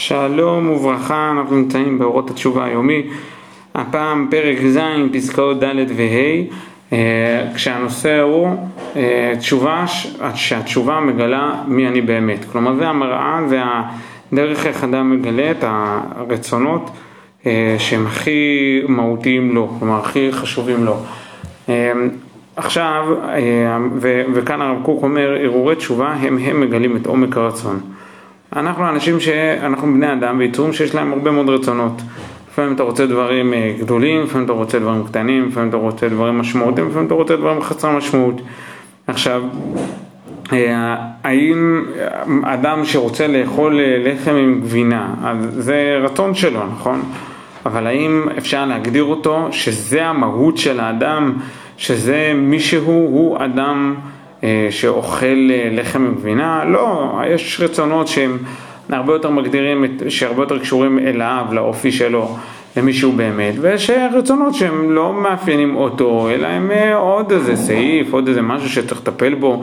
שלום וברכה, אנחנו נמצאים באורות התשובה היומי, הפעם פרק ז', פסקאות ד' וה', אה, כשהנושא הוא אה, תשובה, שהתשובה מגלה מי אני באמת. כלומר זה המראה, זה הדרך איך אדם מגלה את הרצונות אה, שהם הכי מהותיים לו, כלומר הכי חשובים לו. עכשיו, וכאן הרב קוק אומר, הרהורי תשובה הם הם מגלים את עומק הרצון. אנחנו אנשים שאנחנו בני אדם ויצורים שיש להם הרבה מאוד רצונות. לפעמים אתה רוצה דברים אה, גדולים, לפעמים אתה רוצה דברים קטנים, לפעמים אתה רוצה דברים משמעותיים, לפעמים אתה רוצה דברים חסרי משמעות. עכשיו, אה, האם אדם שרוצה לאכול אה, לחם עם גבינה, אז זה רצון שלו, נכון? אבל האם אפשר להגדיר אותו שזה המהות של האדם, שזה מישהו, הוא אדם שאוכל אה, לחם עם גבינה, לא, יש רצונות שהם הרבה יותר מגדירים, שהרבה יותר קשורים אליו, לאופי שלו, למי שהוא באמת, ויש רצונות שהם לא מאפיינים אותו, אלא הם אה, עוד איזה סעיף, עוד איזה משהו שצריך לטפל בו,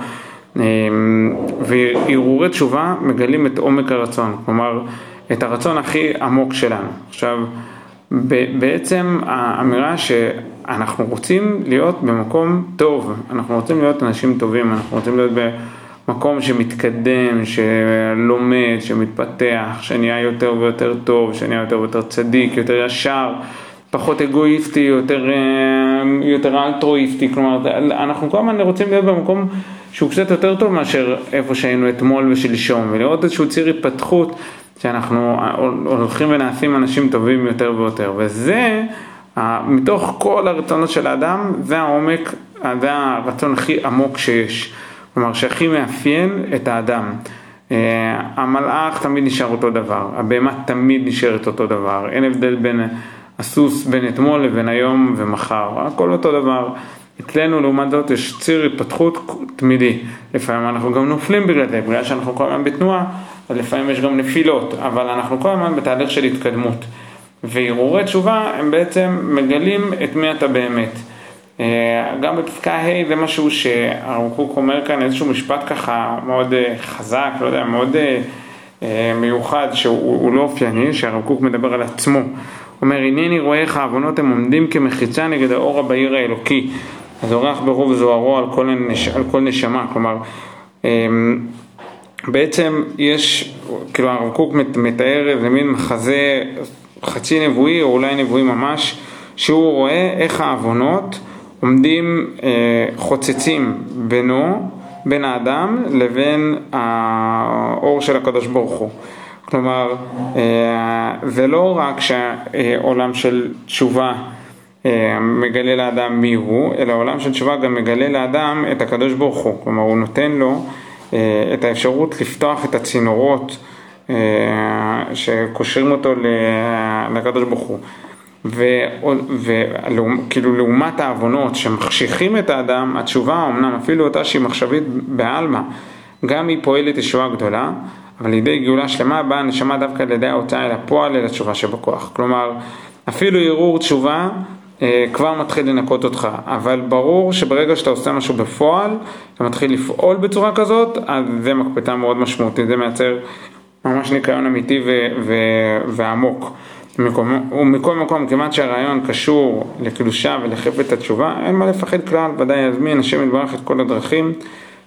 והרהורי תשובה מגלים את עומק הרצון, כלומר את הרצון הכי עמוק שלנו. עכשיו, בעצם האמירה שאנחנו רוצים להיות במקום טוב, אנחנו רוצים להיות אנשים טובים, אנחנו רוצים להיות במקום שמתקדם, שלומד, שמתפתח, שנהיה יותר ויותר טוב, שנהיה יותר ויותר צדיק, יותר ישר, פחות אגואיסטי, יותר, אה, יותר אלטרואיסטי, כלומר אנחנו כל הזמן רוצים להיות במקום שהוא קצת יותר טוב מאשר איפה שהיינו אתמול ושלשום, ולראות איזשהו ציר התפתחות שאנחנו הולכים ונעשים אנשים טובים יותר ויותר, וזה, מתוך כל הרצונות של האדם, זה העומק, זה הרצון הכי עמוק שיש, כלומר שהכי מאפיין את האדם. אה, המלאך תמיד נשאר אותו דבר, הבהמה תמיד נשארת אותו דבר, אין הבדל בין הסוס בין אתמול לבין היום ומחר, הכל אותו דבר. אצלנו לעומת זאת יש ציר התפתחות תמידי, לפעמים אנחנו גם נופלים בגלל זה, בגלל שאנחנו כל הזמן בתנועה, אז לפעמים יש גם נפילות, אבל אנחנו כל הזמן בתהליך של התקדמות. והרהורי תשובה הם בעצם מגלים את מי אתה באמת. אה, גם בפסקה ה' זה משהו שהרב קוק אומר כאן איזשהו משפט ככה מאוד אה, חזק, לא יודע, מאוד אה, מיוחד שהוא לא אופייני, שהרב קוק מדבר על עצמו. הוא אומר, הנני רואה איך העוונות הם עומדים כמחיצה נגד האור הבהיר האלוקי. אז אורח ברוב זוהרו על כל, הנש... על כל נשמה, כלומר אמ, בעצם יש, כאילו הרב קוק מתאר איזה מין מחזה חצי נבואי או אולי נבואי ממש, שהוא רואה איך העוונות עומדים אה, חוצצים בינו, בין האדם לבין האור של הקדוש ברוך הוא. כלומר, אה, זה לא רק שהעולם של תשובה מגלה לאדם מי הוא, אלא העולם של תשובה גם מגלה לאדם את הקדוש ברוך הוא, כלומר הוא נותן לו אה, את האפשרות לפתוח את הצינורות אה, שקושרים אותו לקדוש ברוך הוא. וכאילו לעומת העוונות שמחשיכים את האדם, התשובה אמנם אפילו אותה שהיא מחשבית בעלמא, גם היא פועלת ישועה גדולה, אבל לידי גאולה שלמה באה הנשמה דווקא על ידי ההוצאה אל הפועל אל התשובה שבכוח. כלומר, אפילו ערעור תשובה אה, כבר מתחיל לנקות אותך, אבל ברור שברגע שאתה עושה משהו בפועל, אתה מתחיל לפעול בצורה כזאת, אז זה מקפצה מאוד משמעותית, זה מייצר ממש ניקיון אמיתי ועמוק. מקום, ומכל מקום, כמעט שהרעיון קשור לקדושה ולחפת התשובה, אין מה לפחד כלל, ודאי יזמין השם יתברך את כל הדרכים,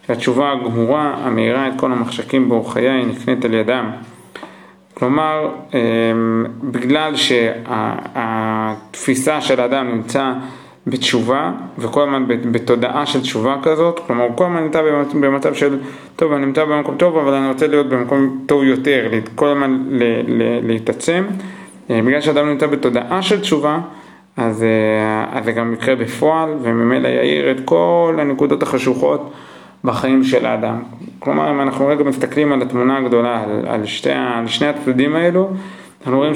שהתשובה הגמורה, המאירה את כל המחשקים באור חיי, נקנית על ידם. כלומר, אמ, בגלל שהתפיסה של האדם נמצא בתשובה וכל הזמן בתודעה של תשובה כזאת, כלומר הוא כל הזמן נמצא במצב של טוב אני נמצא במקום טוב אבל אני רוצה להיות במקום טוב יותר, כל הזמן להתעצם, אה, בגלל שאדם נמצא בתודעה של תשובה אז, אה, אז זה גם יקרה בפועל וממילא יאיר את כל הנקודות החשוכות בחיים של האדם. כלומר, אם אנחנו רגע מסתכלים על התמונה הגדולה, על, על, שתי, על שני הצדדים האלו, אנחנו רואים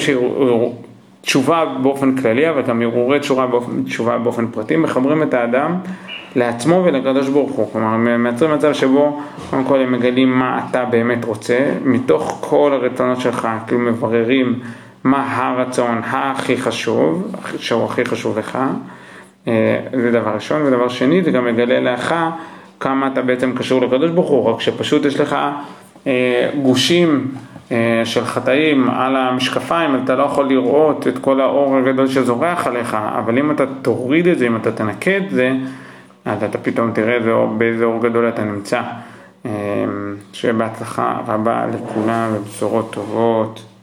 שתשובה באופן כללי, אבל גם הרהורי תשובה באופן, תשובה באופן פרטי, מחברים את האדם לעצמו ולקדוש ברוך הוא. כלומר, מייצרים מצב שבו קודם כל הם מגלים מה אתה באמת רוצה, מתוך כל הרצונות שלך, כאילו מבררים מה הרצון הכי חשוב, שהוא הכי חשוב לך. אה, זה דבר ראשון, ודבר שני, זה גם מגלה לך כמה אתה בעצם קשור לקדוש ברוך הוא, רק שפשוט יש לך אה, גושים של חטאים על המשקפיים, אתה לא יכול לראות את כל האור הגדול שזורח עליך, אבל אם אתה תוריד את זה, אם אתה תנקה את זה, אז אתה פתאום תראה באיזה אור גדול אתה נמצא. שיהיה בהצלחה רבה לכולם ובשורות טובות.